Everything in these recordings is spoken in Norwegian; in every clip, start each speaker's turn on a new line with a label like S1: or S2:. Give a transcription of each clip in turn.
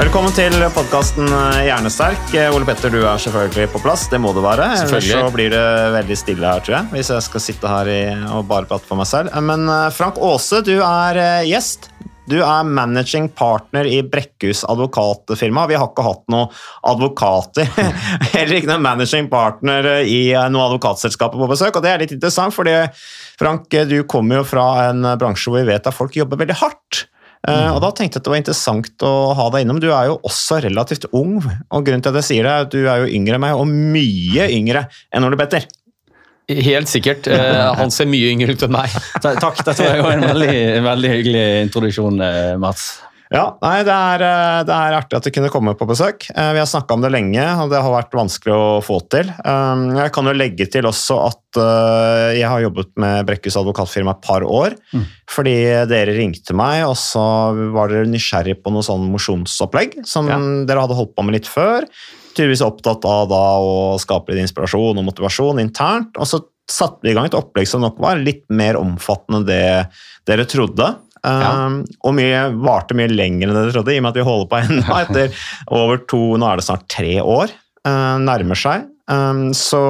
S1: Velkommen til podkasten Hjernesterk. Ole Petter, du er selvfølgelig på plass. Det må du være. Ellers så blir det veldig stille her, tror jeg. Hvis jeg skal sitte her og bare prate for meg selv. Men eh, Frank Aase, du er eh, gjest. Du er managing partner i Brekkhus advokatfirma. Vi har ikke hatt noen advokater, heller ikke noen managing partner i eh, noen advokatselskaper på besøk. Og det er litt interessant, fordi Frank, du kommer jo fra en bransje hvor vi vet at folk jobber veldig hardt. Eh, og da tenkte jeg at det var interessant å ha deg innom. Du er jo også relativt ung, og grunnen til at jeg sier det, er at du er jo yngre enn meg, og mye yngre enn Ole Petter.
S2: Helt sikkert. Eh, Han ser mye yngre ut enn meg.
S3: Takk, dette var jo en veldig, veldig hyggelig introduksjon, eh, Mats.
S1: Ja, nei, det er, eh, det er artig at du kunne komme på besøk. Eh, Vi har snakka om det lenge, og det har vært vanskelig å få til. Um, Jeg kan jo legge til også at eh, jeg har jobbet med Brekkhus advokatfirma et par år. Fordi dere ringte meg, og så var dere nysgjerrig på noe sånn mosjonsopplegg som
S3: Ja.
S1: dere hadde holdt på med litt før. Tydeligvis opptatt av da å skape litt inspirasjon og motivasjon internt. Og så satte vi i gang et opplegg som nok var litt mer omfattende enn det dere trodde. Um, og mye, varte mye lenger enn jeg trodde, i og med at vi holder på ennå etter over to Nå er det snart tre år. uh, nærmer seg. Um, så,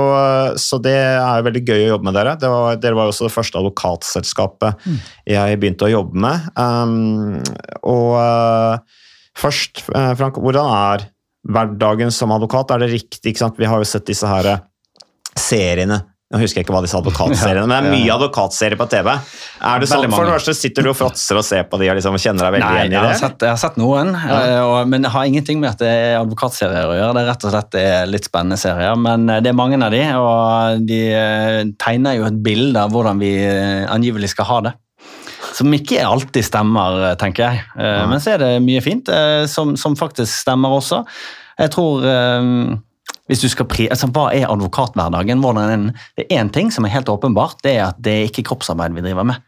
S1: så det er veldig gøy å jobbe med dere. Det var, dere var jo også det første advokatselskapet jeg begynte å jobbe med. Um, og uh, først, uh, Frank, hvordan er hverdagen som advokat? Er det riktig? Vi har jo sett disse her seriene. Nå husker jeg ikke hva disse advokatseriene, men det er mye advokatserier på TV. Er det sånn, For det første sitter du og fråtser og ser på de og liksom kjenner deg veldig
S3: Nei,
S1: igjen
S3: jeg
S1: i
S3: har,
S1: det?
S3: sett, jeg har sett noen, ja. og, men det har ingenting med at det er advokatserier å gjøre. Det er rett og slett litt spennende serier, men eh, det er mange av de, og de eh, tegner jo et bilde av hvordan vi eh, angivelig skal ha det. Som ikke alltid stemmer, eh, tenker jeg. Ja. Men så er det mye fint eh, som, som faktisk stemmer også. Jeg tror eh, hvis du skal pri altså, Hva er advokathverdagen? Er? Det er én ting som er helt åpenbart, det er at det er ikke kroppsarbeid vi driver med.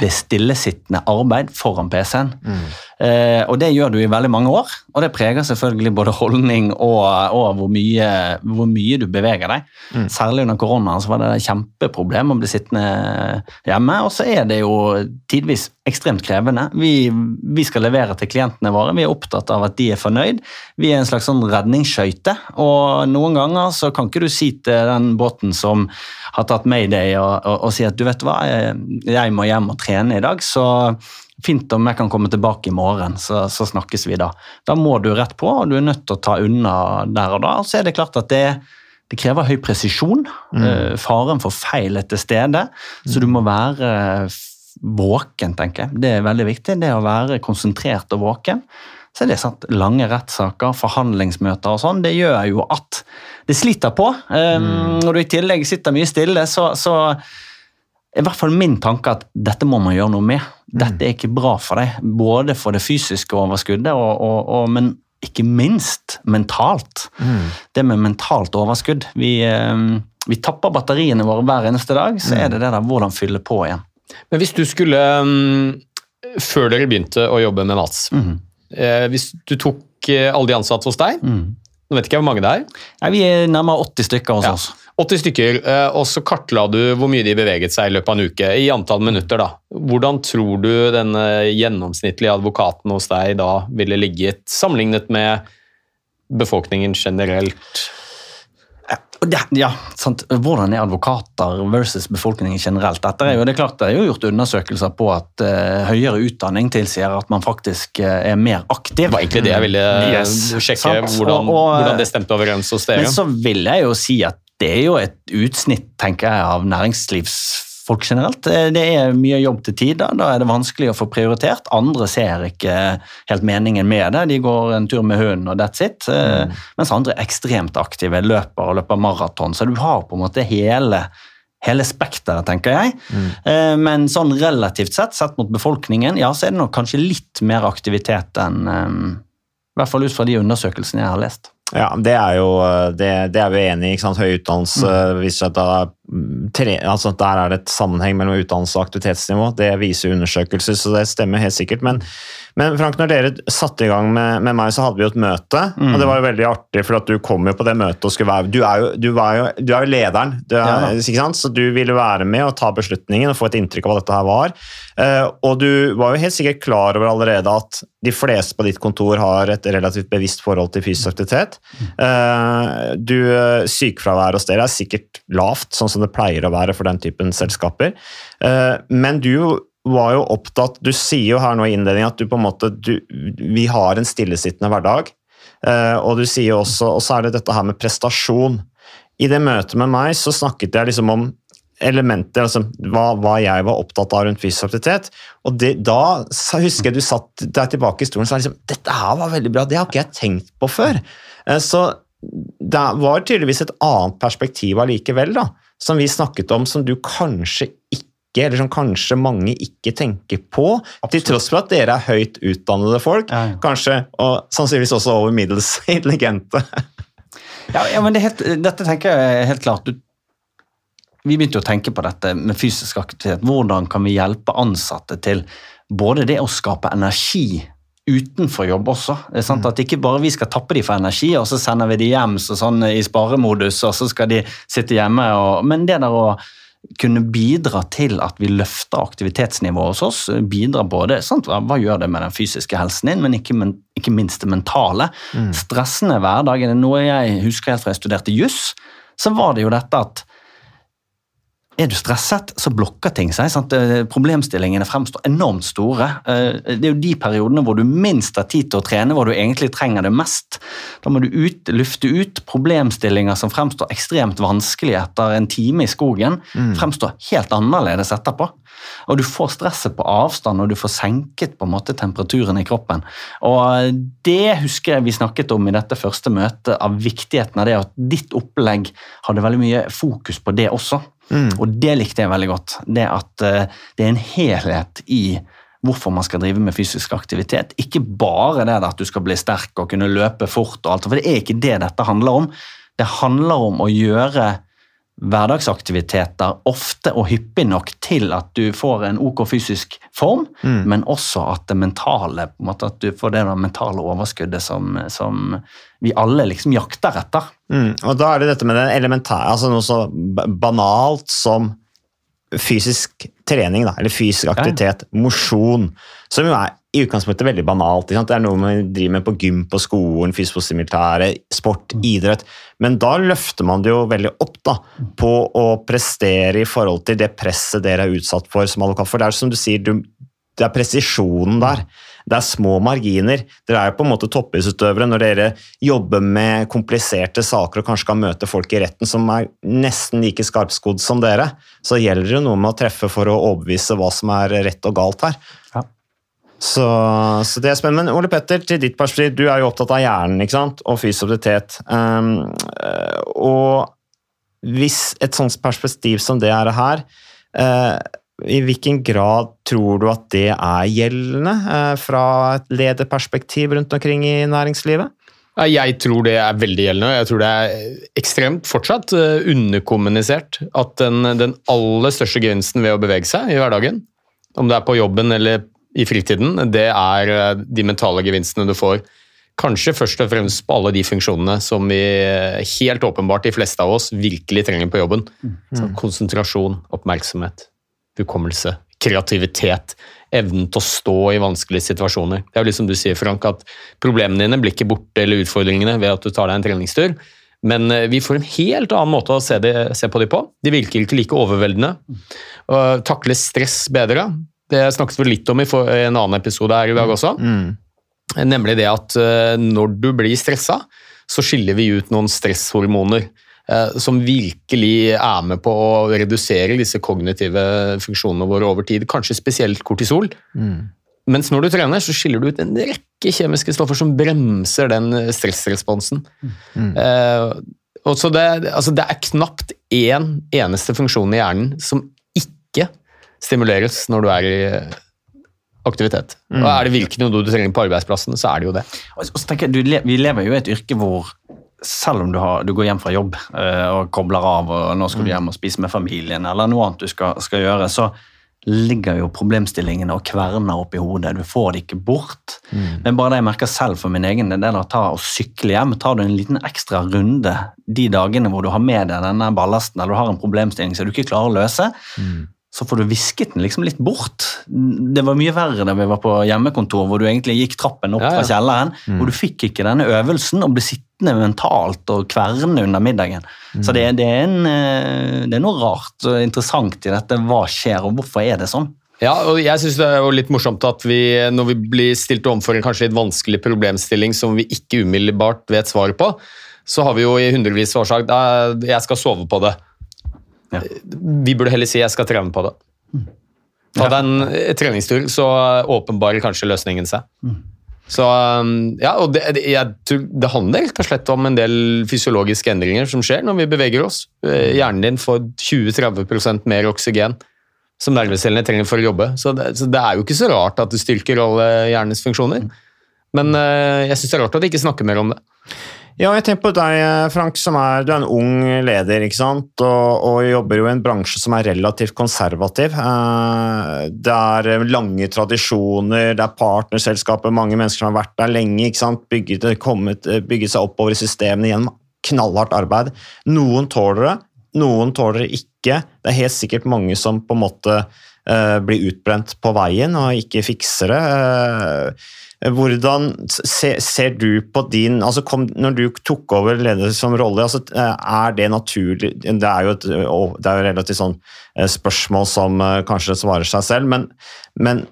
S3: Det er stillesittende arbeid foran PC-en. Eh, og det gjør du i veldig mange år, og det preger selvfølgelig både holdning og, og hvor, mye, hvor mye du beveger deg. Særlig under koronaen så var det et kjempeproblem å bli sittende hjemme, og så er det jo tidvis ekstremt krevende. Vi, vi skal levere til klientene våre, vi er opptatt av at de er fornøyd. Vi er en slags sånn redningsskøyte, og noen ganger så kan ikke du si til den båten som har tatt Mayday og, og, og si at du vet hva, jeg må hjem og trene i dag, så fint om jeg kan komme tilbake i morgen, så, så snakkes vi da. Da må du rett på, og du er nødt til å ta unna der og da. Så er det klart at det, det krever høy presisjon. Mm. faren for feil er til stede, så du må være våken, tenker jeg. Det er veldig viktig, det å være konsentrert og våken. Så er det sant, lange rettssaker, forhandlingsmøter og sånn, det gjør jo at det sliter på. Um, Når du i tillegg sitter mye stille, så, så i hvert fall min tanke at dette må man gjøre noe med. Dette er ikke bra for deg, både for det fysiske overskuddet, og, og, og, men ikke minst mentalt. Det med mentalt overskudd. Vi, eh, vi tapper batteriene våre hver eneste dag, så er det det der hvordan fylle på igjen.
S2: Men hvis du skulle mm, Før dere begynte å jobbe med Mats,
S3: Mhm.
S2: eh, hvis du tok eh, alle de ansatte hos deg Nå vet ikke jeg hvor mange det er.
S3: Nei, vi er nærmere 80 stykker hos
S2: Ja.
S3: oss.
S2: 80 stykker, eh, og så kartla du hvor mye de beveget seg i løpet av en uke, i antall minutter. da. Hvordan tror du den gjennomsnittlige advokaten hos deg da ville ligget, sammenlignet med befolkningen generelt?
S3: Ja, sant. Hvordan er advokater versus befolkningen generelt? Dette er jo, det er klart det er jo gjort undersøkelser på at uh, høyere utdanning tilsier at man faktisk uh, er mer aktiv.
S2: Det var egentlig det jeg ville
S3: Yes,
S2: sjekke, hvordan,
S3: Og- og-
S2: hvordan det stemte overens hos dere.
S3: Men så vil jeg jo si at det er jo et utsnitt tenker jeg, av næringslivsfolk generelt. Eh, Det er mye jobb til tider, da er det vanskelig å få prioritert. Andre ser ikke helt meningen med det, de går en tur med hunden og that's it. Mm. Mens andre er ekstremt aktive, løper og løper maraton. Så du har på en måte hele Hele spekteret, tenker jeg. Mm. Men sånn relativt sett, sett mot befolkningen, ja, så er det nok kanskje litt mer aktivitet enn eh, I hvert fall ut fra de undersøkelsene jeg har lest.
S1: Ja, det er jo det, det er vi enig i. Høy utdannelse viser at da, mm, tre, altså der er det et sammenheng mellom utdannelse og aktivitetsnivå. Det viser undersøkelser, så det stemmer helt sikkert. Men, men Frank, når dere satte i gang med, med meg, så hadde vi jo et møte. og Det var jo veldig artig, for at du kom jo på det møtet og skulle være Du er jo, du var jo, du er jo lederen, du er,
S3: Ja.
S1: så du ville være med og ta beslutningen og få et inntrykk av hva dette her var. Uh, og du var jo helt sikkert klar over allerede at de fleste på ditt kontor har et relativt bevisst forhold til fysisk aktivitet. Uh, du, Sykefraværet hos dere er sikkert lavt, sånn som det pleier å være for den typen selskaper. Eh, men du var jo opptatt Du sier jo her nå i innledningen at du på en måte du, Vi har en stillesittende hverdag. Eh, og du sier jo også, og så er det dette her med prestasjon. I det møtet med meg så snakket jeg liksom om elementer, altså hva, hva jeg var opptatt av rundt fysisk aktivitet. Og det, da husker jeg du satt deg tilbake i stolen og sa liksom, dette her var veldig bra, det har ikke jeg tenkt på før. Eh, Så det var tydeligvis et annet perspektiv allikevel, da, som vi snakket om, som du kanskje ikke eller som kanskje mange ikke tenker på, til tross for at dere er høyt utdannede folk,
S3: Ja, ja.
S1: kanskje, og sannsynligvis også over middels intelligente.
S3: Ja, ja men det helt, dette tenker jeg helt klart. Du, vi begynte å tenke på dette med fysisk aktivitet. Hvordan kan vi hjelpe ansatte til både det å skape energi utenfor jobb også. Er sant At ikke bare vi skal tappe de for energi, og så sender vi de hjem så sånn i sparemodus, og så skal de sitte hjemme. Og, men det der å kunne bidra til at vi løfter aktivitetsnivået hos oss, bidrar både sant, hva, gjør det med den fysiske helsen din, men ikke, men, ikke minst det mentale. Stressende hverdag er det noe jeg husker helt fra jeg studerte juss. Så var det jo dette at er du stresset, så blokker ting seg. Sant? Eh, Problemstillingene fremstår enormt store. Eh, Det er jo de periodene hvor du minst har tid til å trene, hvor du egentlig trenger det mest. Da må du ut, lufte ut problemstillinger som fremstår ekstremt vanskelig etter en time i skogen. Fremstår helt annerledes etterpå. Og du får stresset på avstand, og du får senket på en måte temperaturen i kroppen. Og det husker jeg vi snakket om i dette første møtet, av viktigheten av det at ditt opplegg hadde veldig mye fokus på det også. Og det likte jeg veldig godt. Det at eh, det er en helhet i hvorfor man skal drive med fysisk aktivitet. Ikke bare det at du skal bli sterk og kunne løpe fort, og alt, for det er ikke det dette handler om. Det handler om å gjøre hverdagsaktiviteter ofte og hyppig nok til at du får en ok fysisk form, men også at det mentale, på en måte at du får det mentale overskuddet som, som vi alle liksom jakter etter.
S1: Mm, og da er det dette med det elementære, altså noe så banalt som fysisk trening, da, eller fysisk aktivitet, mosjon, som jo er i utgangspunktet veldig banalt. Det er noe man driver med på gym på skolen, fysisk militæret, sport, idrett. Men da løfter man det jo veldig opp da, på å prestere i forhold til det presset dere er utsatt for som advokat. For det er som du sier, du, det er presisjonen der. Det er små marginer. Dere er jo på en måte toppidrettsutøvere når dere jobber med kompliserte saker og kanskje kan møte folk i retten som er nesten like skarpskodd som dere. Så gjelder det noe med å treffe for å overbevise hva som er rett og galt her.
S3: Ja.
S1: Så, så det er spennende. Men Ole Petter, til ditt perspektiv, du er jo opptatt av hjernen ikke sant? og fysisk. Um, øh, og hvis et sånt perspektiv som det er her, eh, i hvilken grad tror du at det er gjeldende eh, fra et lederperspektiv rundt omkring i næringslivet?
S2: Jeg tror det er veldig gjeldende. og Jeg tror det er ekstremt fortsatt eh, underkommunisert at den, den aller største gevinsten ved å bevege seg i hverdagen, om det er på jobben eller i fritiden, det er eh, de mentale gevinstene du får. Kanskje først og fremst på alle de funksjonene som vi helt åpenbart de fleste av oss virkelig trenger på jobben. Så konsentrasjon, oppmerksomhet, hukommelse, kreativitet, evnen til å stå i vanskelige situasjoner. Det er jo liksom du sier, Frank, at problemene dine blir ikke borte eller utfordringene ved at du tar deg en treningstur, Men eh, vi får en helt annen måte å se, det, se på de på. De virker ikke like overveldende. Og takle stress bedre. Det snakket vi litt om i for, en annen episode her i dag også. Nemlig det at eh, når du blir stressa, så skiller vi ut noen stresshormoner som virkelig er med på å redusere disse kognitive funksjonene våre over tid. Kanskje spesielt kortisol. Mens når du trener, så skiller du ut en rekke kjemiske stoffer som bremser den stressresponsen. Eh, og så det, altså det er knapt én eneste funksjon i hjernen som ikke stimuleres når du er i aktivitet. Og er det virkelig noe du trenger på arbeidsplassen, så er det jo det.
S3: Og så tenker jeg, du, Vi lever jo i et yrke hvor selv om du, har, du går hjem fra jobb eh, og kobler av, og nå skal du hjem og spise med familien, eller noe annet du skal, skal gjøre, så ligger jo problemstillingene og kverner oppi hodet. Du får det ikke bort. Men bare det jeg merker selv for min egen del, det er å ta og sykle hjem. Tar du en liten ekstra runde de dagene hvor du har med deg denne ballasten, eller du har en problemstilling som du ikke klarer å løse, så får du visket den liksom litt bort. Det var mye verre da vi var på hjemmekontor, hvor du egentlig gikk trappen opp
S2: Ja, ja.
S3: fra kjelleren, hvor du fikk ikke denne øvelsen og ble sittende mentalt og kverne under middagen. Så det, det, er en, eh, det er noe rart og interessant i dette. Hva skjer, og hvorfor er det sånn?
S2: Ja, og jeg synes det er jo litt morsomt at vi, når vi blir stilt overfor en kanskje litt vanskelig problemstilling som vi ikke umiddelbart vet svaret på, så har vi jo i hundrevis av år sagt «Ah, jeg skal sove på det.
S3: Ja.
S2: Vi burde heller si jeg skal trene på det. Ta deg en eh, treningstur, så åpenbarer kanskje løsningen seg. Så um, ja, og det, jeg tror det handler rett og slett om en del fysiologiske endringer som skjer når vi beveger oss. Eh, Hjernen din får 20-30% mer oksygen som nervecellene trenger for å jobbe. Så det, så det er jo ikke så rart at det styrker alle hjernens funksjoner. Men eh, jeg syns det er rart at de ikke snakker mer om det.
S1: Ja, jeg tenker på deg, Frank, som er, du er en ung leder, ikke sant? Og, og jobber jo i en bransje som er relativt konservativ. Eh, Det er lange tradisjoner, det er partnerselskaper, mange mennesker som har vært der lenge, ikke sant? Bygget, kommet, bygget seg oppover i systemene gjennom knallhardt arbeid. Noen tåler det, noen tåler det ikke. Det er helt sikkert mange som på en måte eh, blir utbrent på veien og ikke fikser det. Hvordan ser du på din altså kom, Når du tok over leder som rolle, altså, eh, er det naturlig Det er jo et det er jo relativt sånn eh, spørsmål som eh, kanskje svarer seg selv, men, men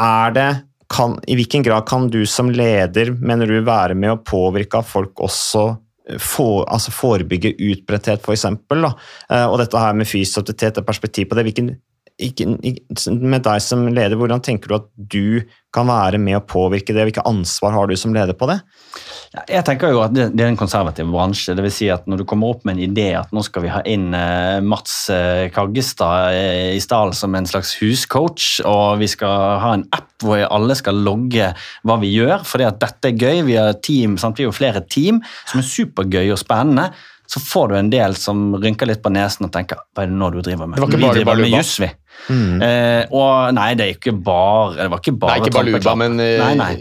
S1: er det kan, I hvilken grad kan du som leder, mener du, være med å påvirke at folk også for, altså forebygge utbretthet, f.eks.? Og dette her med fysisk aktivitet, og perspektiv på det. Hvilken, med deg som leder, hvordan tenker du at du kan være med å påvirke det? Hvilket ansvar har du som leder på det?
S3: Jeg tenker jo at det, det er en konservativ bransje. det vil si at Når du kommer opp med en idé at nå skal vi ha inn eh, Mats eh, Kaggestad eh, i stallen som en slags huscoach, og vi skal ha en app hvor alle skal logge hva vi gjør, fordi at dette er gøy, vi har team, sant? vi har flere team som er supergøy og spennende, så får du en del som rynker litt på nesen og tenker hva er det nå du driver med?
S2: Det var ikke
S3: vi
S2: bare
S3: driver med
S2: Baluba.
S3: juss, vi. Eh, og nei, det er ikke bare Det var ikke bare
S2: nei, ikke bare
S3: Luba,
S2: men eh,
S3: Nei, nei.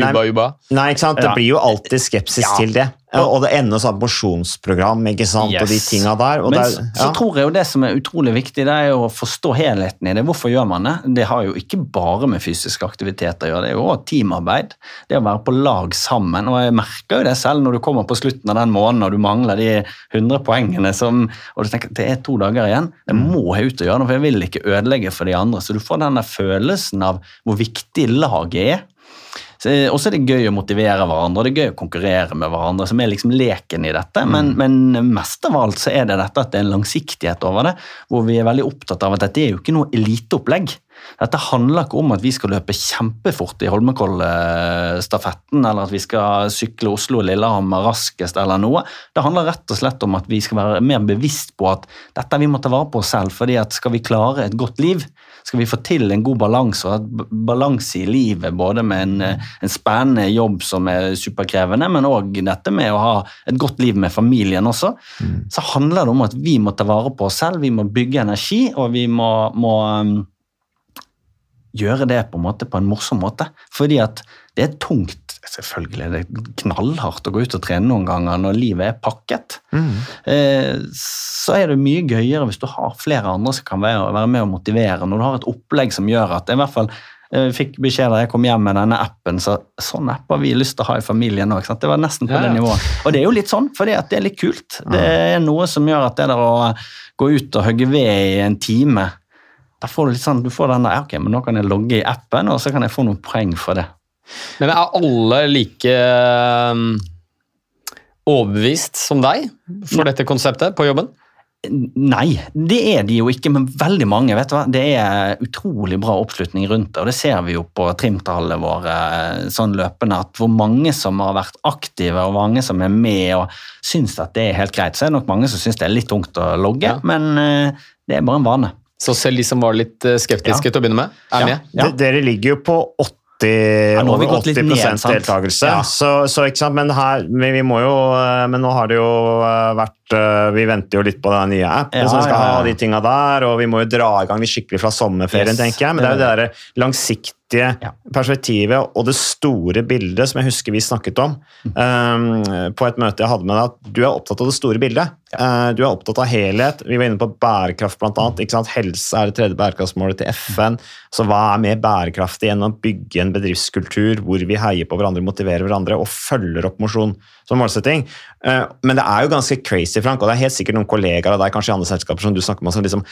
S2: Juba Juba.
S1: Nei, ikke sant? Det
S3: Ja.
S1: blir jo alltid skepsis
S3: Ja.
S1: til det. Og det ender sånn mosjonsprogram ikke sant? og de
S3: Yes.
S1: tinga der. Og
S3: Men
S1: der,
S3: så,
S1: er,
S3: så tror jeg jo det som er utrolig viktig, det er jo å forstå helheten i det. Hvorfor gjør man det? Det har jo ikke bare med fysisk aktivitet å gjøre, det er jo også teamarbeid. Det å være på lag sammen. Og jeg merker jo det selv når du kommer på slutten av den måneden og du mangler de 100 poengene som Og du tenker det er to dager igjen, det må jeg ut og gjøre noe, for jeg vil ikke ødelegge for de andre. Så du får denne følelsen av hvor viktig laget er. Og så er det gøy å motivere hverandre og det er gøy å konkurrere med hverandre, som er liksom leken i dette. Men, men mest av alt så er det dette at det er en langsiktighet over det, hvor vi er veldig opptatt av at dette er jo ikke noe eliteopplegg. Dette handler ikke om at vi skal løpe kjempefort i Holmenkollstafetten, eller at vi skal sykle Oslo-Lillehammer raskest, eller noe. Det handler rett og slett om at vi skal være mer bevisst på at dette vi må ta vare på oss selv, fordi at skal vi klare et godt liv, skal vi få til en god balanse, og et balanse i livet, både med en, en spennende jobb som er superkrevende, men òg dette med å ha et godt liv med familien også, så handler det om at vi må ta vare på oss selv, vi må bygge energi, og vi må, må um, gjøre det på en måte på en morsom måte. Fordi at det er tungt, selvfølgelig det er knallhardt å gå ut og trene noen ganger når livet er pakket. Eh, så er det mye gøyere hvis du har flere andre som kan være, være med og motivere. Når du har et opplegg som gjør at i hvert fall Jeg fikk beskjed da jeg kom hjem med denne appen, så sånn app har vi lyst til å ha i familien òg. Det var nesten på
S2: Ja,
S3: det nivået. Og det er jo litt sånn, for det er litt kult. Det er noe som gjør at det der å gå ut og hogge ved i en time da får du litt sånn, du får den der, ok, men nå kan jeg logge i appen, og så kan jeg få noen poeng for det.
S2: Men er alle like um, overbevist som deg for dette konseptet på jobben?
S3: Nei, det er de jo ikke, men veldig mange. vet du hva? Det er utrolig bra oppslutning rundt det, og det ser vi jo på trimtallene våre sånn løpende, at hvor mange som har vært aktive, og mange som er med og syns at det er helt greit. Så er det nok mange som syns det er litt tungt å logge,
S2: Ja.
S3: men eh, det er bare en vane.
S2: Så selv de som var litt eh, skeptiske
S3: Ja.
S2: til å begynne med, er
S3: Ja.
S2: med?
S3: Ja.
S1: Dere ligger jo på 80
S3: nå har vi
S1: over 80
S3: ned,
S1: deltakelse.
S3: Ja.
S1: Så, så ikke sant, men, her, men vi må jo eh, Men nå har det jo eh, vært Vi venter jo litt på den nye appen
S3: Ja,
S1: som skal
S3: ja, ja.
S1: ha de tinga der, og vi må jo dra i gang litt skikkelig fra sommerferien,
S3: Yes.
S1: tenker jeg. Men det er jo det der langsiktige perspektivet og det store bildet som jeg husker vi snakket om um, på et møte jeg hadde med deg, at du er opptatt av det store bildet. Uh, du er opptatt av helhet. Vi var inne på bærekraft, blant annet. Ikke sant? Helse er det tredje bærekraftsmålet til FN. Så hva er mer bærekraftig enn å bygge en bedriftskultur hvor vi heier på hverandre, motiverer hverandre og følger opp mosjon som målsetting? Uh, men det er jo ganske crazy, Frank, og det er helt sikkert noen kollegaer av deg kanskje i andre selskaper som du snakker med, som liksom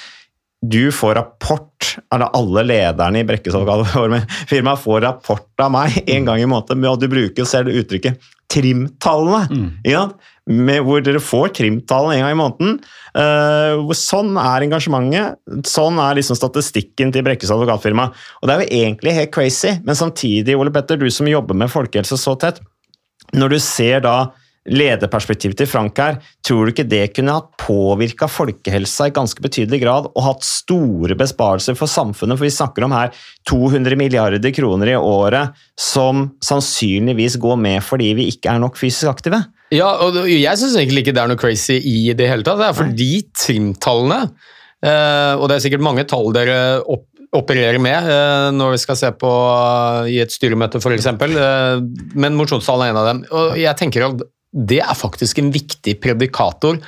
S1: du får rapport, eller alle lederne i Brekkes-firma får rapport av meg en gang i måneden, med at du bruker selv uttrykket trimtallene. sant? Med, hvor dere får trimtallene en gang i måneden. Uh, sånn er engasjementet. Sånn er liksom statistikken til Brekkes advokatfirma. Og det er jo egentlig helt crazy, men samtidig, Ole Petter, du som jobber med folkehelse så tett, når du ser da lederperspektivet til Frank her, tror du ikke det kunne ha påvirka folkehelsa i ganske betydelig grad og hatt store besparelser for samfunnet? For vi snakker om her 200 milliarder kroner i året som sannsynligvis går med fordi vi ikke er nok fysisk aktive.
S2: Ja, og jeg syns egentlig ikke det er noe crazy i det hele tatt. Det er fordi trimtallene, eh, og det er sikkert mange tall dere opp, opererer med eh, når vi skal se på eh, i et styremøte f.eks., men mosjonstall er en av dem. Og jeg tenker at det er faktisk en viktig predikator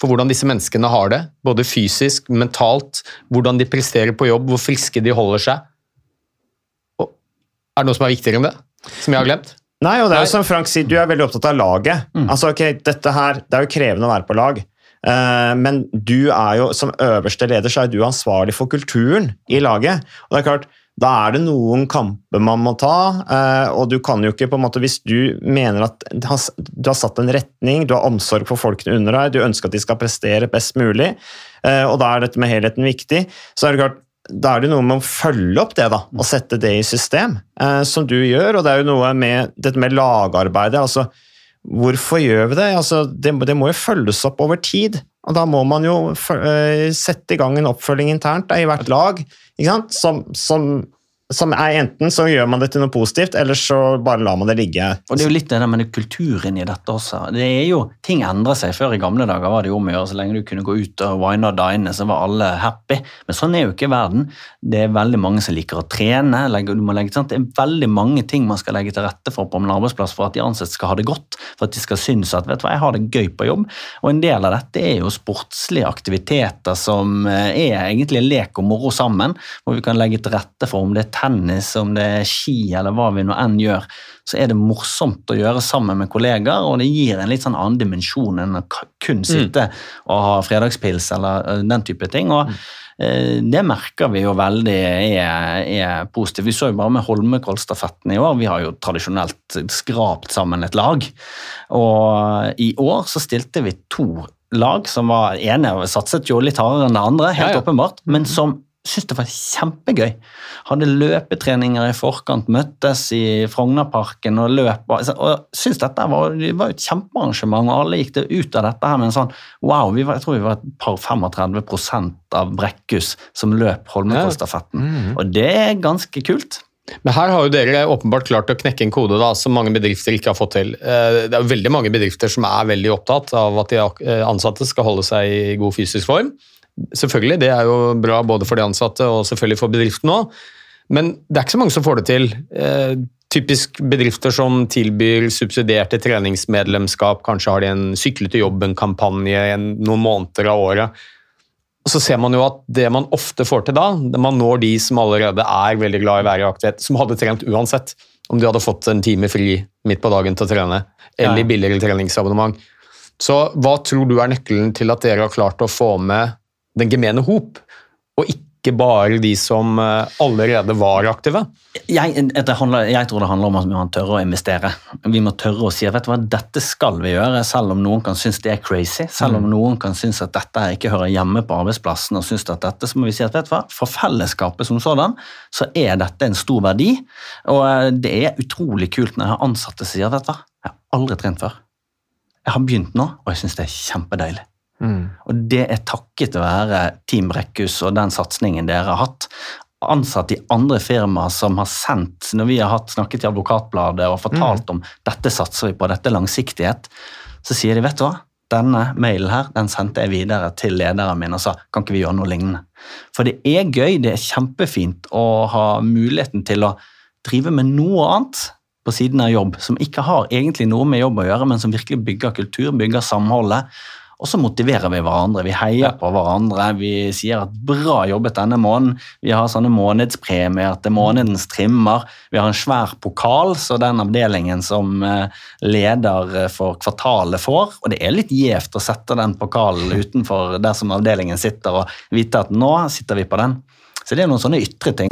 S2: for hvordan disse menneskene har det, både fysisk, mentalt, hvordan de presterer på jobb, hvor friske de holder seg. Og, er det noe som er viktigere enn det? Som jeg har glemt?
S1: Nei, og det er jo som Frank sier, du er veldig opptatt av laget. Altså, ok, dette her, Det er jo krevende å være på lag, eh, men du er jo som øverste leder så er du ansvarlig for kulturen i laget. Og det er klart, Da er det noen kamper man må ta, eh, og du kan jo ikke på en måte, Hvis du mener at du har, satt en retning, du har omsorg for folkene under deg, du ønsker at de skal prestere best mulig, eh, og da er dette med helheten viktig, så er det klart da er det noe med å følge opp det da, og sette det i system, eh, som du gjør. Og det er jo noe med dette med lagarbeidet. altså Hvorfor gjør vi det? Altså, det? Det må jo følges opp over tid. Og da må man jo eh, sette i gang en oppfølging internt i hvert lag. Ikke? Som, som, som er enten så gjør man det til noe positivt, eller så bare lar man det ligge.
S3: Og det er jo litt det der med kulturen i dette også. Det er jo, Ting endrer seg. Før i gamle dager var det jo om å gjøre så lenge du kunne gå ut og wine og dine, så var alle happy. Men sånn er jo ikke verden. Det er veldig mange som liker å trene. legge- legge? Det er veldig mange ting man skal legge til rette for på en arbeidsplass for at de ansatte skal ha det godt. For at de skal synes at vet du hva, jeg har det gøy på jobb. Og en del av dette er jo sportslige aktiviteter som eh, er egentlig lek og moro sammen. Hvor vi kan legge til rette for om det er tennis, om det er ski eller hva vi nå enn gjør. Så er det morsomt å gjøre sammen med kollegaer, og det gir en litt sånn annen dimensjon enn å kun sitte og ha fredagspils eller eh, den type ting. og eh, det merker vi jo veldig er, er positivt. Vi så jo bare med Holmenkollstafetten i år. Vi har jo tradisjonelt skrapt sammen et lag. Og i år så stilte vi to lag som var ene satset jo litt hardere enn det andre, helt
S2: Ja, ja.
S3: åpenbart, men som syntes det var kjempegøy. Hadde løpetreninger i forkant, møttes i Frognerparken og løp. Og synes syntes dette var, det var et kjempearrangement, og alle gikk det ut av dette her med en sånn Wow, vi var, jeg tror vi var et par 35% av Brekkhus som løp Holmenkollstafetten. Og det er ganske kult.
S2: Men her har jo dere åpenbart klart å knekke en kode da, som mange bedrifter ikke har fått til. Eh, Det er veldig mange bedrifter som er veldig opptatt av at de eh, ansatte skal holde seg i god fysisk form. Selvfølgelig, det er jo bra både for de ansatte og selvfølgelig for bedriften òg. Men det er ikke så mange som får det til. Eh, typisk bedrifter som tilbyr subsidierte treningsmedlemskap, kanskje har de en sykle til jobben-kampanje noen måneder av året. Og så ser man jo at det man ofte får til da, man når de som allerede er veldig glad i være i aktivitet, som hadde trent uansett. Om de hadde fått en time fri midt på dagen til å trene, eller
S3: Ja.
S2: billigere treningsabonnement. Så hva tror du er nøkkelen til at dere har klart å få med den gemene hop, og ikke bare de som eh, allerede var aktive?
S3: Jeg, det handler, jeg tror det handler om at vi må tørre å investere. Vi må tørre å si vet du hva, dette skal vi gjøre, selv om noen kan synes det er crazy. Selv om noen kan synes at dette ikke hører hjemme på arbeidsplassen. og synes at dette, Så må vi si at vet du hva, for fellesskapet som sådan, så er dette en stor verdi. Og eh, det er utrolig kult når jeg har ansatte som sier vet du hva, jeg har aldri trent før. Jeg har begynt nå, og jeg syns det er kjempedeilig. Og det er takket være Team Brekkhus og den satsingen dere har hatt. Ansatte i andre firmaer som har sendt, når vi har hatt, snakket i Advokatbladet og fortalt om dette satser vi på, dette langsiktighet, så sier de vet du hva, denne mailen her, den sendte jeg videre til lederen min og sa kan ikke vi gjøre noe lignende. For det er gøy, det er kjempefint å ha muligheten til å drive med noe annet på siden av jobb, som ikke har egentlig noe med jobb å gjøre, men som virkelig bygger kultur, bygger samholdet. Og så motiverer vi hverandre, vi heier på hverandre, vi sier at 'bra jobbet denne måneden'. Vi har sånne månedspremier til månedens trimmer. Vi har en svær pokal, så den avdelingen som eh, leder for kvartalet får. Og det er litt gjevt å sette den pokalen utenfor der som avdelingen sitter, og vite at nå sitter vi på den. Så det er noen sånne ytre ting.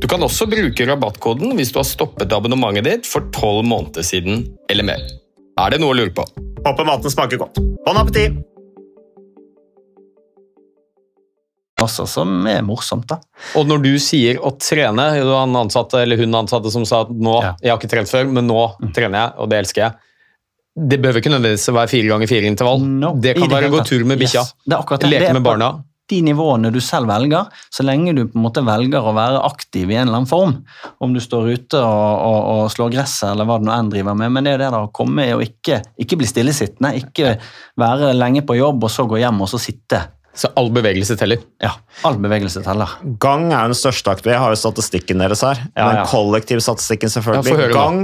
S2: Du kan også bruke rabattkoden hvis du har stoppet abonnementet ditt for tolv måneder siden eller mer. Er det noe å lure på?
S1: Håper maten smaker godt. Bon appétit!
S3: også, som er morsomt. da.
S2: Og når du sier å trene, Du har en ansatte, eller hun ansatte som sa at nå,
S3: Ja.
S2: jeg har ikke trent før, men nå trener jeg, og det elsker jeg. Det behøver ikke nødvendigvis å være fire ganger fire intervall.
S3: No,
S2: det
S3: i
S2: kan være å gå tur med bikkja,
S3: Yes, det akkurat det. Det
S2: leke med barna.
S3: De nivåene du selv velger, så lenge du på en måte velger å være aktiv i en eller annen form. Om du står ute og, og, og slår gresset eller hva du nå enn driver med. Men det er jo det da å komme og ikke, ikke bli stillesittende. Ikke være lenge på jobb og så gå hjem og så sitte.
S2: Så all bevegelse teller.
S3: Ja, all bevegelse teller.
S1: Gang er jo den største aktiviteten. Jeg har jo statistikken deres her.
S3: Ja,
S1: Den
S3: ja.
S1: kollektivstatistikken,
S2: Ja,
S1: selvfølgelig.
S2: Ja.
S1: Gang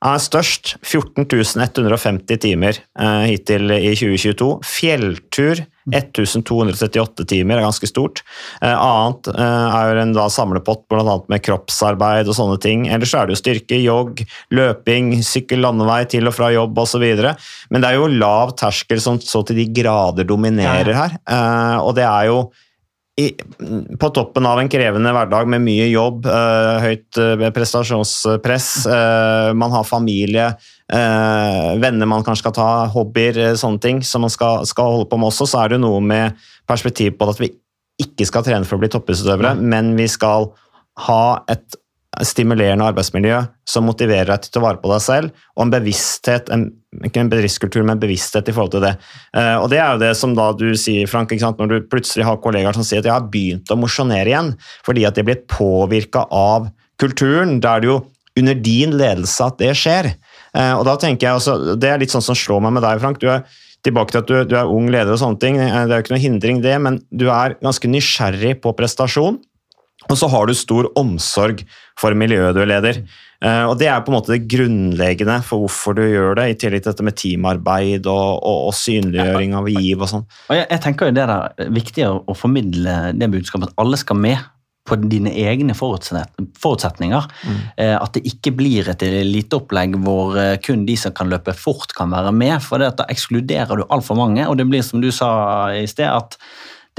S1: er størst. 14 150 timer eh, hittil i 2022. Fjelltur 1238 timer er ganske stort. Eh, annet eh, er jo en da samlepott bl.a. med kroppsarbeid og sånne ting. Ellers er det jo styrke, jogg, løping, sykkel landevei til og fra jobb osv. Men det er jo lav terskel som så til de grader dominerer her. Eh, og det er jo i, på toppen av en krevende hverdag med mye jobb, eh, høyt eh, prestasjonspress, eh, man har familie, eh, venner man kanskje skal ta, hobbyer, sånne ting som man skal, skal holde på med også, så er det noe med perspektiv på at vi ikke skal trene for å bli toppidrettsutøvere, men vi skal ha et stimulerende arbeidsmiljø som motiverer deg til å ta vare på deg selv, og en bevissthet, ikke en bedriftskultur, men en bevissthet i forhold til det. Eh, og det er jo det som da du sier, Frank, når du plutselig har kollegaer som sier at jeg har begynt å mosjonere igjen, fordi at de blir påvirka av kulturen, Da er det jo under din ledelse at det skjer. Eh, og da tenker jeg også, Det er litt sånn som slår meg med deg, Frank. Du er tilbake til at du, du er ung leder og sånne ting. Eh, Det er jo ikke noe hindring det, men du er ganske nysgjerrig på prestasjon. Og så har du stor omsorg for miljøet du er leder. Eh, og Det er på en måte det grunnleggende for hvorfor du gjør det, i tillegg til dette med teamarbeid og, og, og synliggjøring av giv og sånn.
S3: Jeg, jeg tenker jo det er viktig å, formidle det budskapet at alle skal med på dine egne forutsetninger. Mm. at det ikke blir et eliteopplegg hvor eh, kun de som kan løpe fort, kan være med. For da ekskluderer du altfor mange, og det blir som du sa i sted, at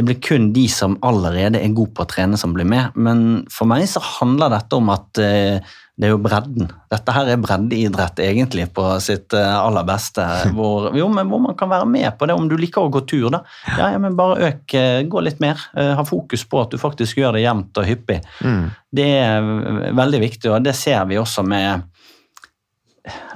S3: det blir kun de som allerede er gode på å trene, som blir med. Men for meg så handler dette om at eh, det er jo bredden. Dette her er breddeidrett egentlig på sitt eh, aller beste. Hvor, jo, men hvor man kan være med på det. Om du liker å gå tur, da. Ja, ja men bare øk, eh, gå litt mer. Ha fokus på at du faktisk gjør det jevnt og hyppig. Det er veldig viktig, og det ser vi også med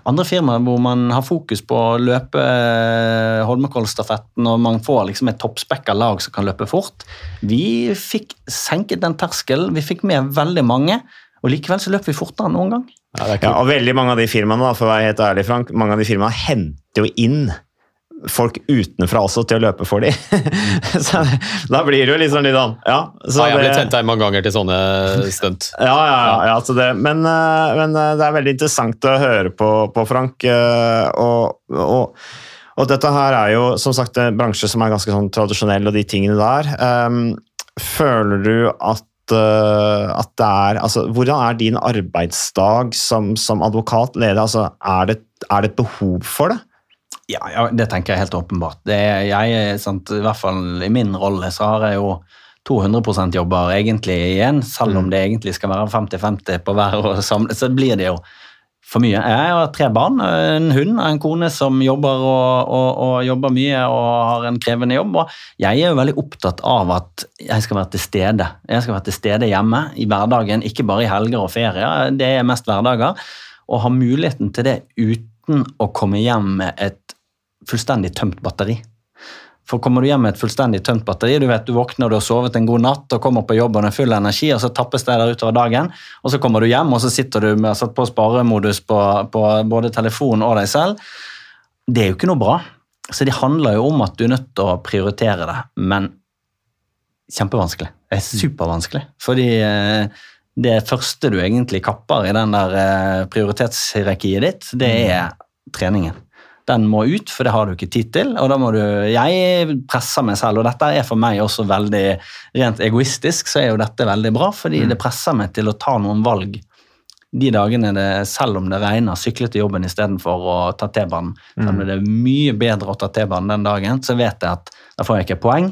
S3: andre firmaer hvor man har fokus på å løpe eh, Holmenkollstafetten, og man får liksom et toppspekka lag som kan løpe fort. Vi fikk senket den terskelen, vi fikk med veldig mange, og likevel så løp vi fortere enn noen gang.
S1: Ja, og veldig mange av de firmaene, da, for å være helt ærlig, Frank, mange av de firmaene henter jo inn folk utenfra også til å løpe for dem. så da blir det jo liksom litt sånn ja, så
S2: Ja, jeg har blitt henta mange ganger til sånne stunt.
S1: Ja, ja, ja, ja så det, men, eh, men eh, det er veldig interessant å høre på, på Frank. eh, Og, og, og dette her er jo som sagt en bransje som er ganske sånn tradisjonell, og de tingene der. Um, føler du at, at det er altså, Hvordan er din arbeidsdag som, som advokat, leder? Altså, er, det, er det et behov for det?
S3: Ja, ja, det tenker jeg helt åpenbart. Det er, jeg, sant, I hvert fall i min rolle så har jeg jo 200% jobber egentlig igjen, selv om det egentlig skal være 50-50 på hver og samle, så blir det jo for mye. Jeg har tre barn, en hund og en kone som jobber og, og, og jobber mye og har en krevende jobb. og Jeg er jo veldig opptatt av at jeg skal være til stede. Jeg skal være til stede hjemme i hverdagen, ikke bare i helger og ferier. Det er mest hverdager. Og ha muligheten til det uten å komme hjem med et fullstendig tømt batteri. For kommer du hjem med et fullstendig tømt batteri, du vet du våkner, du har sovet en god natt og kommer på jobb og er full energi, og så tappes det der utover dagen, og så kommer du hjem og så sitter du med satt på sparemodus på, på både telefonen og deg selv. Det er jo ikke noe bra. Så det handler jo om at du er nødt til å prioritere det, men kjempevanskelig. Det er supervanskelig. Fordi eh, det første du egentlig kapper i den der eh, prioritetshierarkiet ditt, det er treningen. Den må ut, for det har du ikke tid til. og da må du, Jeg presser meg selv, og dette er for meg også veldig rent egoistisk, så er jo dette veldig bra, fordi det presser meg til å ta noen valg de dagene det, selv om det regner, sykle til jobben istedenfor å ta T-banen. Selv om det er mye bedre å ta T-banen den dagen, så vet jeg at da får jeg ikke poeng.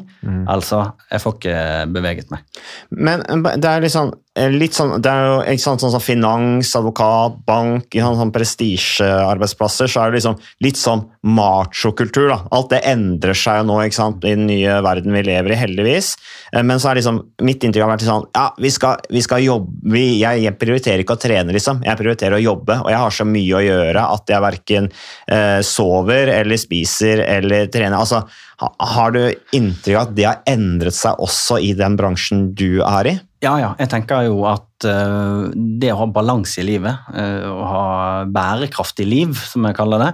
S3: Altså, jeg får ikke beveget meg.
S1: Men det er liksom eh, litt sånn, det er jo ikke sant, sånn som finans, advokat, bank, sånn, sånn prestisjearbeidsplasser, så er det liksom litt sånn machokultur. Alt det endrer seg jo nå ikke sant, i den nye verden vi lever i, heldigvis. Eh, Men så er liksom, mitt inntrykk har vært sånn ja, vi skal, vi skal jobbe vi, jeg, jeg prioriterer ikke å trene, liksom. Jeg prioriterer å jobbe, og jeg har så mye å gjøre at jeg verken eh, sover eller spiser eller trener. Altså, har du inntrykk av at det har endret seg også i den bransjen du er i?
S3: Ja, ja. Jeg tenker jo at uh, det å ha balanse i livet, uh, å ha bærekraftig liv, som jeg kaller det,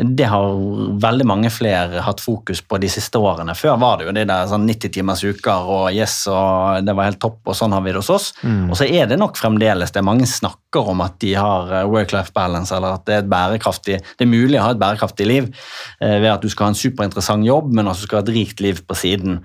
S3: det har veldig mange flere hatt fokus på de siste årene. Før var det jo det der sånn 90 timers uker og yes, og det var helt topp, og sånn har vi det hos oss. Og så er det nok fremdeles det mange snakker om at de har eh, work-life balance, eller at det er, et bærekraftig, det er mulig å ha et bærekraftig liv uh, ved at du skal ha en superinteressant jobb, men også skal ha et rikt liv på siden.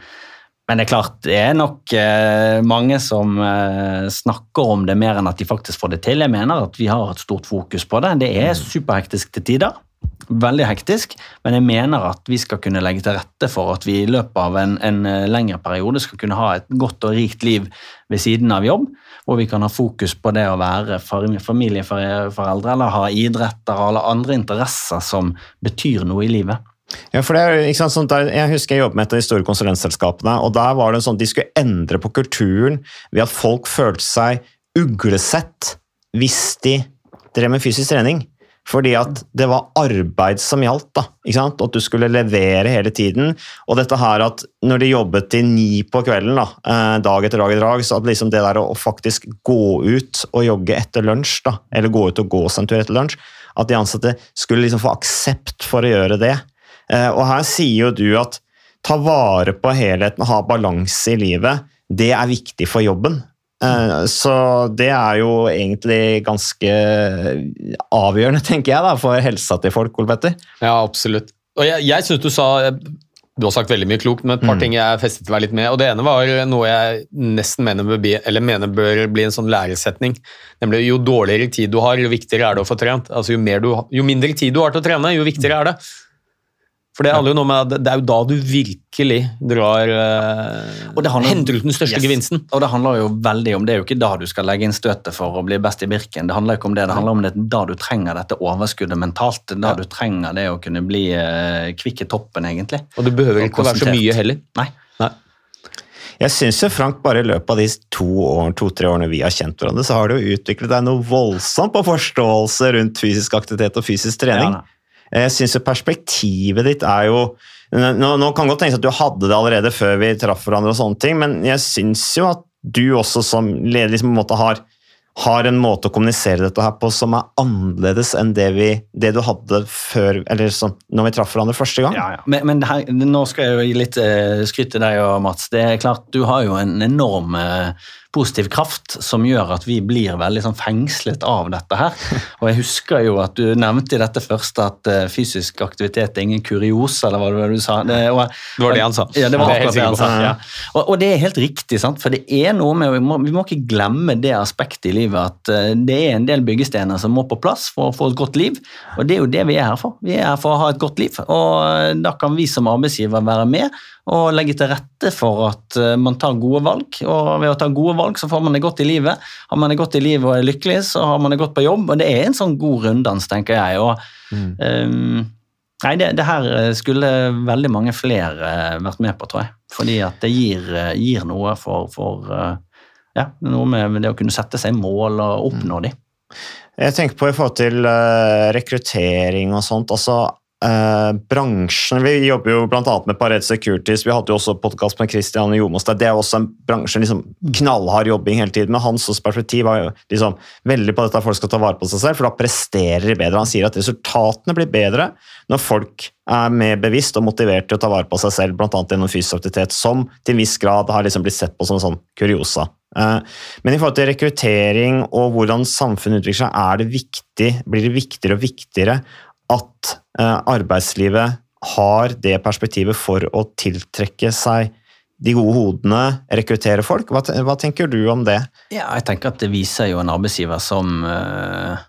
S3: Men det er klart, det er nok eh, mange som eh, snakker om det mer enn at de faktisk får det til. Jeg mener at vi har et stort fokus på det. Det er superhektisk til tider. Veldig hektisk, men jeg mener at vi skal kunne legge til rette for at vi i løpet av en, en eh, lengre periode skal kunne ha et godt og rikt liv ved siden av jobb, hvor vi kan ha fokus på det å være familieforeldre eller ha idretter eller andre interesser som betyr noe i livet.
S1: Ja, for det ikke sant, sånn der, Jeg husker jeg jobbet med et av de store konsulentselskapene, og der var det sånn de skulle endre på kulturen ved at folk følte seg uglesett hvis de drev med fysisk trening. Fordi at det var arbeid som gjaldt, da, ikke sant? at du skulle levere hele tiden. Og dette her at når de jobbet til ni på kvelden, da, eh, dag etter dag etter dag, så at liksom det der å faktisk gå ut og jogge etter lunsj, da, eller gå ut og gå seg en tur etter lunsj, at de ansatte skulle liksom få aksept for å gjøre det. Eh, Og her sier jo du at ta vare på helheten, ha balanse i livet, det er viktig for jobben. Eh, Så det er jo egentlig ganske avgjørende, tenker jeg, da, for helsa til folk, Ole Petter.
S2: Ja, absolutt. Og jeg, jeg synes du sa Du har sagt veldig mye klokt, men et par
S1: Mm.
S2: ting jeg festet meg litt med. og Det ene var noe jeg nesten mener bør, bli, eller mener bør bli en sånn læresetning. Nemlig jo dårligere tid du har, jo viktigere er det å få trent. Altså Jo, mer du, jo mindre tid du har til å trene, jo viktigere er det. For det handler jo noe med at det er jo da du virkelig drar uh,
S3: Og det handler-
S2: Henter ut den største
S3: Yes.
S2: gevinsten.
S3: Og det handler jo veldig om, det er jo ikke da du skal legge inn støtet for å bli best i Birken. Det handler ikke om det, det handler om det da du trenger dette overskuddet mentalt. Da ja. Du trenger det å kunne bli uh, kvikk i toppen, egentlig.
S2: Og det behøver ikke å være så mye heller.
S3: Nei.
S2: Nei.
S1: Jeg syns jo Frank, bare i løpet av de to-tre to-tre årene vi har kjent hverandre, så har du jo utviklet deg noe voldsomt på forståelse rundt fysisk aktivitet og fysisk trening.
S3: Ja.
S1: Jeg syns perspektivet ditt er jo nå, nå kan godt tenkes at du hadde det allerede før vi traff hverandre, og sånne ting, men jeg syns jo at du også som leder liksom på en måte har, har en måte å kommunisere dette her på som er annerledes enn det, vi, det du hadde før, eller sånn, når vi traff hverandre første gang.
S3: Ja, ja. Men, men her, nå skal jeg jo gi litt eh, skryt til deg og Mats. Det er klart, Du har jo en enorm eh, positiv kraft som gjør at vi blir veldig sånn fengslet av dette her. Og jeg husker jo at du nevnte i dette første at eh, fysisk aktivitet er ingen kuriose, eller hva det var du sa. Det, og,
S2: Det var det han sa.
S3: Ja, det var
S2: Det
S3: akkurat det han sa. Ja. Og, og det er helt riktig, sant? for det er noe med, vi må, vi må ikke glemme det aspektet i livet at eh, det er en del byggestener som må på plass for å få et godt liv. Og det er jo det vi er her for. Vi er her for å ha et godt liv. Og eh, da kan vi som arbeidsgiver være med og legge til rette for at eh, man tar gode valg. Og ved å ta gode valg så får man det godt i livet. Har man det godt i livet og er lykkelig, så har man det godt på jobb. Og det er en sånn god runddans, tenker jeg. Og, ehm, Nei, det, det her skulle veldig mange flere eh, vært med på, tror jeg. Fordi at det gir, eh, gir noe for, for eh, ja, noe med det å kunne sette seg mål og oppnå de.
S1: Jeg tenker på i forhold til eh, rekruttering og sånt. altså eh, bransjen, Vi jobber jo bl.a. med Pared Securities. Vi hadde jo også podkast med Christian Jomås. Det er også en bransje, liksom knallhard jobbing hele tiden. Men hans perspektiv var jo liksom veldig på dette at folk skal ta vare på seg selv, for da presterer de bedre. Han sier at resultatene blir bedre når folk er mer bevisst og motivert til å ta vare på seg selv, bl.a. gjennom fysisk aktivitet, som til en viss grad har liksom blitt sett på som en sånn kuriosa. Eh, Men i forhold til rekruttering og hvordan samfunnet utvikler seg, er det viktig, blir det viktigere og viktigere at arbeidslivet har det perspektivet for å tiltrekke seg de gode hodene, rekruttere folk. Hva, hva tenker du om det?
S3: Ja, jeg tenker at det viser jo en arbeidsgiver som uh,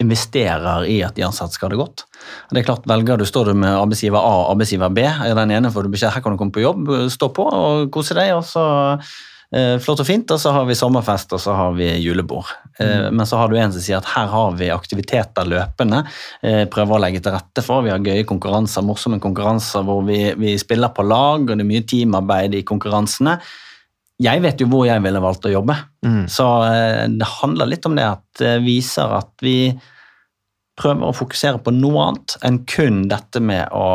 S3: investerer i at de ansatte skal ha det godt. Det er klart, velger du, Står du med arbeidsgiver A og arbeidsgiver B, er den ene får du beskjed her kan du komme på jobb, stå på og kose deg, og så Eh, flott og fint, og så har vi sommerfest og så har vi julebord. Mm. Men så har du en som sier at her har vi aktiviteter løpende. Eh, prøver å legge til rette for. Vi har gøye konkurranser, morsomme konkurranser hvor vi, vi spiller på lag, og det er mye teamarbeid i konkurransene. Jeg vet jo hvor jeg ville valgt å jobbe, så eh, det handler litt om det at det viser at vi prøver å fokusere på noe annet enn kun dette med å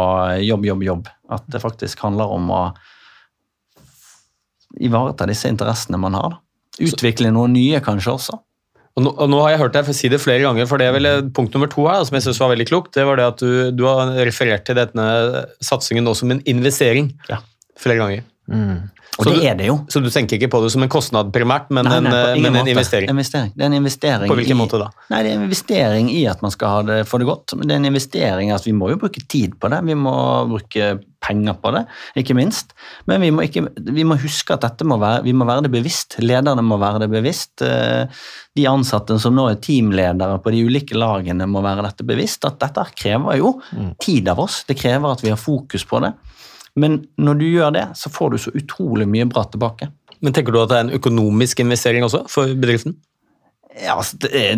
S3: jobb, jobb, jobb. At det faktisk handler om å ivareta disse interessene man har. da. Utvikle noe nye kanskje også.
S2: Og nå, og nå har jeg hørt deg si det flere ganger, for det er vel punkt nummer to her, som jeg synes var veldig klokt, det var det at du, du har referert til denne satsingen nå som en investering
S3: Ja.
S2: flere ganger.
S3: Og
S2: Så
S3: det
S2: du-
S3: er det jo.
S2: Så du tenker ikke på det som en kostnad primært, men,
S3: Nei, nei,
S2: en, men en investering?
S3: investering. Det er en investering
S2: På hvilken
S3: i,
S2: måte da?
S3: Nei, det er en investering i at man skal ha det, få det godt. Men det er en investering at vi må jo bruke tid på det. Vi må bruke penger på det, ikke minst. Men vi må, ikke, vi må huske at dette må være, vi må være det bevisst. Lederne må være det bevisst. Eh, De ansatte som nå er teamledere på de ulike lagene, må være dette bevisst. At dette krever jo tid av oss. Det krever at vi har fokus på det. Men når du gjør det, så får du så utrolig mye bra tilbake.
S2: Men tenker du at det er en økonomisk investering også for bedriften?
S3: Ja, altså, det er,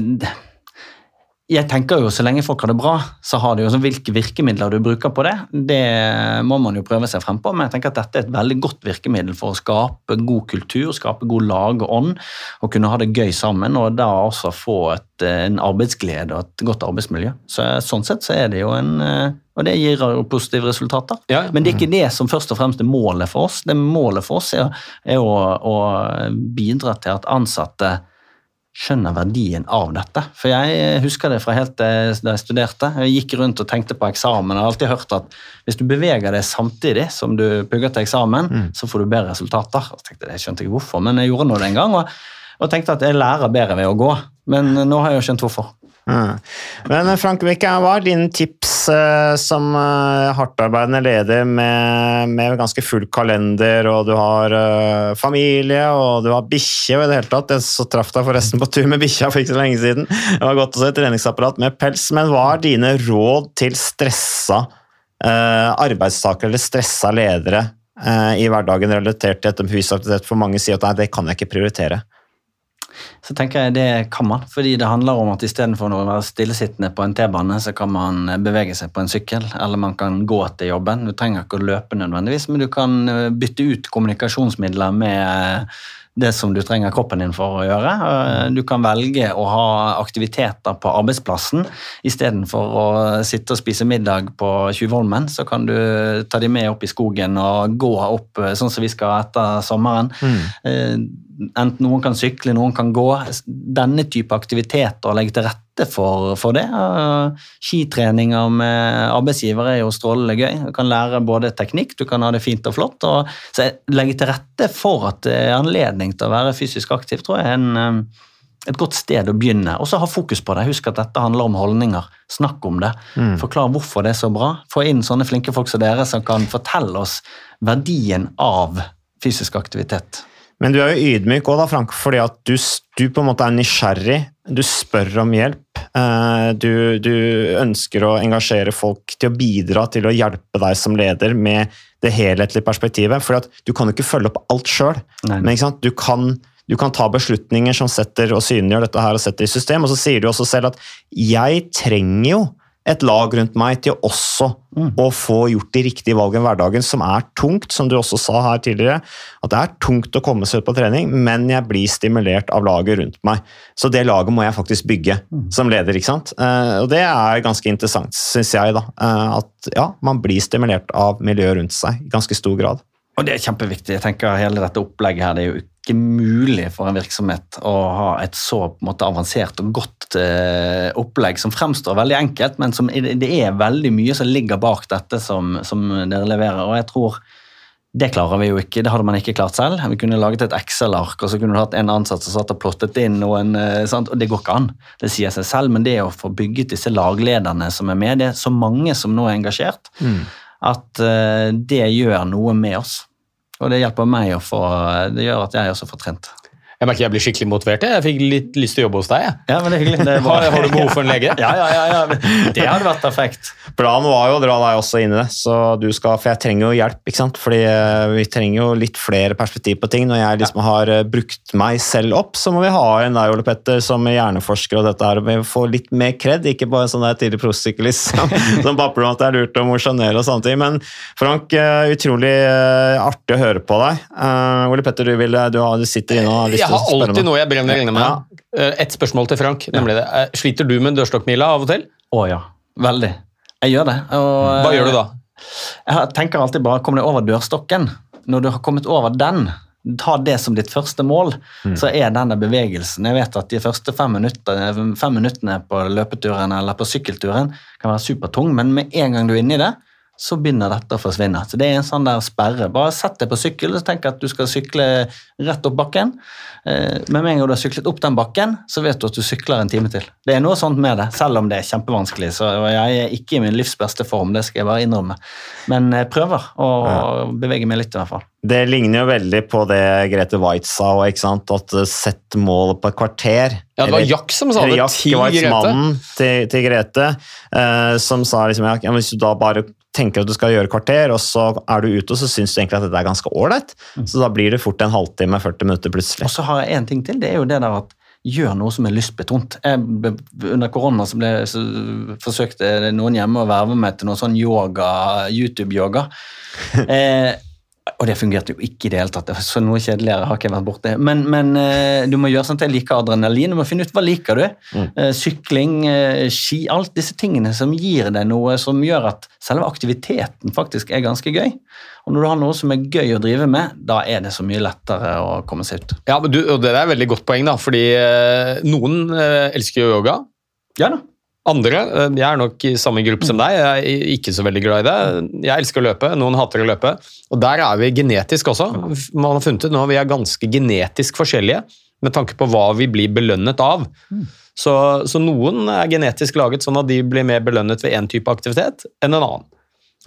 S3: jeg tenker jo så lenge folk har det bra, så har de jo sånn hvilke virkemidler du bruker på det. Det må man jo prøve seg frem på, men jeg tenker at dette er et veldig godt virkemiddel for å skape god kultur, skape god lag og ånd, og kunne ha det gøy sammen, og da også få et, en arbeidsglede og et godt arbeidsmiljø. Så Sånn sett så er det jo en eh, Og det gir jo positive resultater.
S2: Ja.
S3: Men det er ikke det som først og fremst er målet for oss. Det Målet for oss er, er å, å bidra til at ansatte skjønner verdien av dette. For jeg husker det fra helt eh, da jeg studerte. Jeg gikk rundt og tenkte på eksamen. Jeg har alltid hørt at hvis du beveger deg samtidig som du pugger til eksamen, så får du bedre resultater. Jeg tenkte jeg, jeg skjønte ikke hvorfor, men jeg gjorde nå det en gang. Og, og tenkte at jeg lærer bedre ved å gå. Men nå har jeg jo skjønt hvorfor.
S1: Mm. Men Frank, hvilke hva er dine tips eh, som eh, hardtarbeidende leder med, med ganske full kalender, og du har eh, familie og du har bikkje og i det hele tatt Jeg så traff deg forresten på tur med bikkja for ikke så lenge siden. Det var godt å se treningsapparat med pels. Men hva er dine råd til stressa eh, arbeidstakere eller stressa ledere eh, i hverdagen relatert til dette med fysisk aktivitet? For mange sier at nei, det kan jeg ikke prioritere.
S3: Så tenker jeg det kan man, fordi det handler om at istedenfor å være stillesittende på en T-bane, så kan man bevege seg på en sykkel, eller man kan gå til jobben. Du trenger ikke å løpe nødvendigvis, men du kan eh, bytte ut kommunikasjonsmidler med det som du trenger kroppen din for å gjøre. Eh, Du kan velge å ha aktiviteter på arbeidsplassen istedenfor å sitte og spise middag på Tjuvholmen. Så kan du ta de med opp i skogen og gå opp eh, sånn som vi skal etter sommeren. Mm. Enten noen kan sykle, noen kan gå. Denne type aktivitet og legge til rette for, for det. Eh, Skitreninger med arbeidsgivere er jo strålende gøy. Du kan lære både teknikk, du kan ha det fint og flott. Og, så legge til rette for at det er anledning til å være fysisk aktiv, tror jeg er en, eh, et godt sted å begynne. Og så ha fokus på det. Husk at dette handler om holdninger. Snakk om det. Forklar hvorfor det er så bra. Få inn sånne flinke folk som dere som kan fortelle oss verdien av fysisk aktivitet.
S1: Men du er jo ydmyk òg, Frank, fordi at du, du på en måte er nysgjerrig. Du spør om hjelp. eh, Du, du ønsker å engasjere folk til å bidra til å hjelpe deg som leder med det helhetlige perspektivet. For du kan jo ikke følge opp alt sjøl. Men? Du, kan, du kan ta beslutninger som setter og synliggjør dette her og setter i system. Og så sier du også selv at jeg trenger jo et lag rundt meg til også å få gjort de riktige valgene i hverdagen, som er tungt, som du også sa her tidligere. At det er tungt å komme seg ut på trening, men jeg blir stimulert av laget rundt meg. Så det laget må jeg faktisk bygge som leder, ikke sant. Eh, Og det er ganske interessant, syns jeg, da. eh, At ja, man blir stimulert av miljøet rundt seg i ganske stor grad.
S3: Og det er kjempeviktig. Jeg tenker Hele dette opplegget her, det er jo ikke mulig for en virksomhet å ha et så på en måte, avansert og godt eh, opplegg som fremstår veldig enkelt, men som, det er veldig mye som ligger bak dette som, som dere leverer. og jeg tror det klarer vi jo ikke, det hadde man ikke klart selv. Vi kunne laget et Excel-ark, og så kunne du hatt en ansatt som satt og plottet inn noen eh, sant? Og det går ikke an. Det sier seg selv, men det å få bygget disse laglederne som er med, det er så mange som nå er engasjert, at eh, det gjør noe med oss. Og det hjelper meg å få Det gjør at jeg også får trent.
S2: Jeg merker jeg blir skikkelig motivert. jeg. Fikk litt lyst til å jobbe hos deg. jeg.
S3: Ja, men det er hyggelig. Det er.
S2: Har, du behov for en lege?
S3: Ja, ja, ja, ja. Det hadde vært perfekt.
S1: Planen var jo å dra deg også inn i det, så du skal, for jeg trenger jo hjelp. ikke sant? Fordi eh, vi trenger jo litt flere perspektiv på ting. Når jeg liksom har eh, brukt meg selv opp, så må vi ha en deg, Ole Petter, som hjerneforsker og dette her, vi får litt mer kred, ikke bare en sånn der tidlig proffsyklist som, som babler om at det er lurt å mosjonere og sånne ting. Men Frank, eh, utrolig artig å høre på deg. Eh, Ole Petter, du, vil, du, har, du sitter inne og har lyst
S2: Jeg har alltid noe jeg brenner inne med. Ja. Et spørsmål til Frank. nemlig det. Eh, Sliter du med dørstokkmila av og til?
S3: Å ja. Veldig. Jeg gjør det. Og,
S2: Hva gjør du da?
S3: Jeg tenker alltid bare kom deg over dørstokken. Når du har kommet over den, ta det som ditt første mål, så er denne bevegelsen Jeg vet at de første fem, minutter, fem minuttene på løpeturen eller på sykkelturen kan være supertung, men med en gang du er inni det, så begynner dette å forsvinne. Så Det er en sånn der sperre. Bare sett deg på sykkel og tenk at du skal sykle rett opp bakken. Eh, Men med en gang du har syklet opp den bakken, så vet du at du sykler en time til. Det er noe sånt med det, selv om det er kjempevanskelig. Så jeg er ikke i min livs beste form, det skal jeg bare innrømme. Men jeg prøver å bevege meg litt, i hvert fall.
S1: Det ligner jo veldig på det Grete Waitz sa, ikke sant? at eh, sett målet på et kvarter.
S2: Ja, det var Jack som sa det
S1: Jack
S2: til Grete.
S1: mannen til, til Grete, uh, som sa liksom, ja, hvis du da bare tenker at du skal gjøre kvarter, og så er du ute, og så syns du egentlig at dette er ganske ålreit, så da blir det fort en halvtime, 40 minutter plutselig.
S3: Og så har jeg en ting til, det er jo det der at gjør noe som er lystbetont. Jeg, under korona så, ble, så forsøkte noen hjemme å verve meg til noe sånn yoga, YouTube-yoga. Eh, og det fungerte jo ikke i det hele tatt. Så noe kjedeligere har ikke jeg vært borti. Men, men eh, du må gjøre sånn at jeg liker adrenalin. Du må finne ut hva liker du. Mm. sykling, eh, ski, alt disse tingene som gir deg noe som gjør at selve aktiviteten faktisk er ganske gøy. Og når du har noe som er gøy å drive med, da er det så mye lettere å komme seg ut.
S2: Ja, men du, og Det er et veldig godt poeng, da, fordi eh, noen eh, elsker jo yoga.
S3: Ja da.
S2: Andre eh, Jeg er nok i samme gruppe som deg. Jeg er ikke så veldig glad i det. Jeg elsker å løpe, noen hater å løpe. Og der er vi genetisk også. Man har funnet ut nå vi er ganske genetisk forskjellige med tanke på hva vi blir belønnet av. Så, så noen er genetisk laget sånn at de blir mer belønnet ved én type aktivitet enn en annen.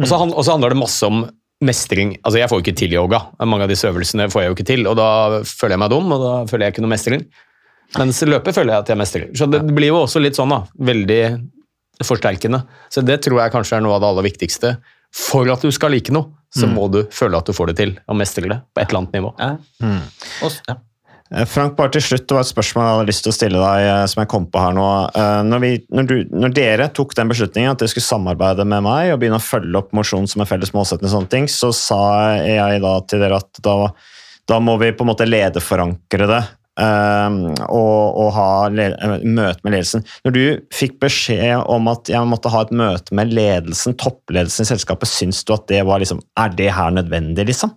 S2: Og så handler det masse om mestring. Altså Jeg får jo ikke til yoga. Mange av disse øvelsene får jeg jo ikke til, og da føler jeg meg dum, og da føler jeg ikke noe mestring. Mens løpet føler jeg at jeg mestrer. Så det blir jo også litt sånn, da. Veldig forsterkende. Så det tror jeg kanskje er noe av det aller viktigste. For at du skal like noe, så må du føle at du får det til, og mestrer det på et eller annet nivå.
S3: Ja. Og, ja.
S1: Eh, Frank, bare til slutt, det var et spørsmål jeg hadde lyst til å stille deg, eh, som jeg kom på her nå. Eh, Når, vi, når, du, når dere tok den beslutningen at dere skulle samarbeide med meg og begynne å følge opp mosjon som en felles målsetting, og sånne ting, så sa jeg da til dere at da, da må vi på en måte lederforankre det. Eh, og, og ha møte med ledelsen. Når du fikk beskjed om at jeg måtte ha et møte med ledelsen, toppledelsen i selskapet, syns du at det var liksom Er det her nødvendig, liksom?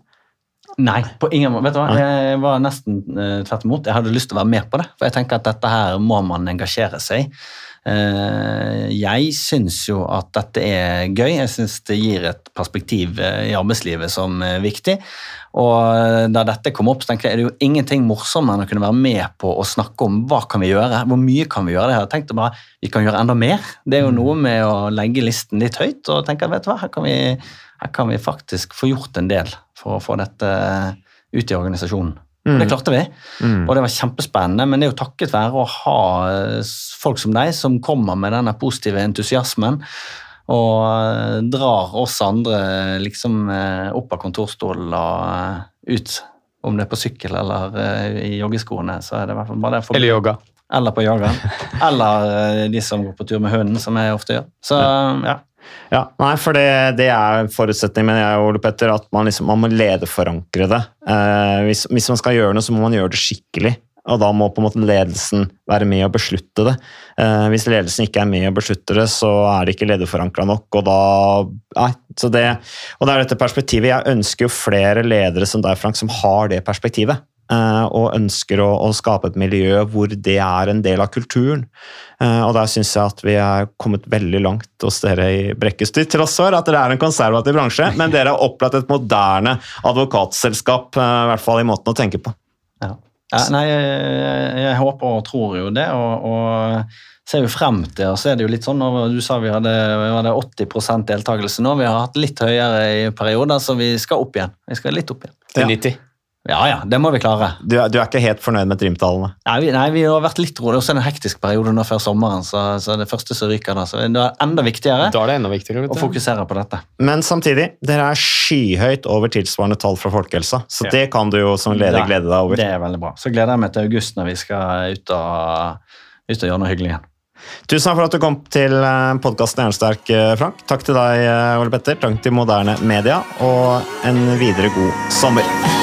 S3: Nei, på ingen måte. Vet du hva? Jeg var nesten uh, tvert imot. Jeg hadde lyst til å være med på det. For jeg tenker at dette her må man engasjere seg i. Uh, jeg syns jo at dette er gøy. Jeg syns det gir et perspektiv uh, i arbeidslivet som er viktig. Og da dette kom opp, så tenkte jeg er det jo ingenting morsommere enn å kunne være med på å snakke om hva kan vi gjøre, hvor mye kan vi gjøre. Jeg har tenkt bare vi kan gjøre enda mer. Det er jo noe med å legge listen litt høyt og tenke at vet du hva, her kan vi, her kan vi faktisk få gjort en del for å få dette ut i organisasjonen. Og det klarte vi, og det var kjempespennende. Men det er jo takket være å ha eh, folk som deg, som kommer med denne positive entusiasmen og eh, drar oss andre liksom eh, opp av kontorstolen og ut. Om det er på sykkel eller i joggeskoene, så er det i hvert fall bare det.
S2: Eller yoga.
S3: Eller på yoga. Eller de som går på tur med hunden, som jeg ofte gjør. Så ja.
S1: Ja, nei, for det, det er forutsetning, mener jeg, Ole Petter, at man, liksom, man må lederforankre det. Eh, hvis, hvis man skal gjøre noe, så må man gjøre det skikkelig. Og da må på en måte ledelsen være med og beslutte det. Eh, hvis ledelsen ikke er med og beslutter det, så er det ikke lederforankra nok. Og da Nei. Så det, og det er dette perspektivet. Jeg ønsker jo flere ledere som deg, Frank, som har det perspektivet. Eh, og ønsker å, å skape et miljø hvor det er en del av kulturen. Eh, og der syns jeg at vi er kommet veldig langt hos dere i Brekkes, til tross for at dere er en konservativ bransje, men dere har opplatt et moderne advokatselskap, eh, i hvert fall i måten å tenke på.
S3: Ja. Ja, nei, jeg, jeg håper og tror jo det, og, og ser jo frem til og så er det jo litt sånn, Du sa vi hadde, vi hadde 80 deltakelse nå. Vi har hatt litt høyere i perioder, så vi skal opp igjen. Vi skal litt opp igjen.
S2: Til
S1: Ja.
S2: 90.
S3: Ja ja, det må vi klare.
S1: Du, du er ikke helt fornøyd med trimtallene?
S3: Nei, vi, nei, vi har vært litt rolig. Også en hektisk periode nå før sommeren, så, så det første som ryker da. Så det er enda viktigere
S2: Da er det enda viktigere.
S3: å fokusere på dette.
S1: Men samtidig, dere er skyhøyt over tilsvarende tall fra folkehelsa, så
S3: Ja.
S1: det kan du jo som leder glede deg over.
S3: Det er veldig bra. Så gleder jeg meg til august når vi skal ut og, ut og gjøre noe hyggelig igjen.
S1: Tusen takk for at du kom til podkasten Jernsterk, eh, Frank. Takk til deg, eh, Ole Petter. Takk til Moderne Media, og en videre god sommer.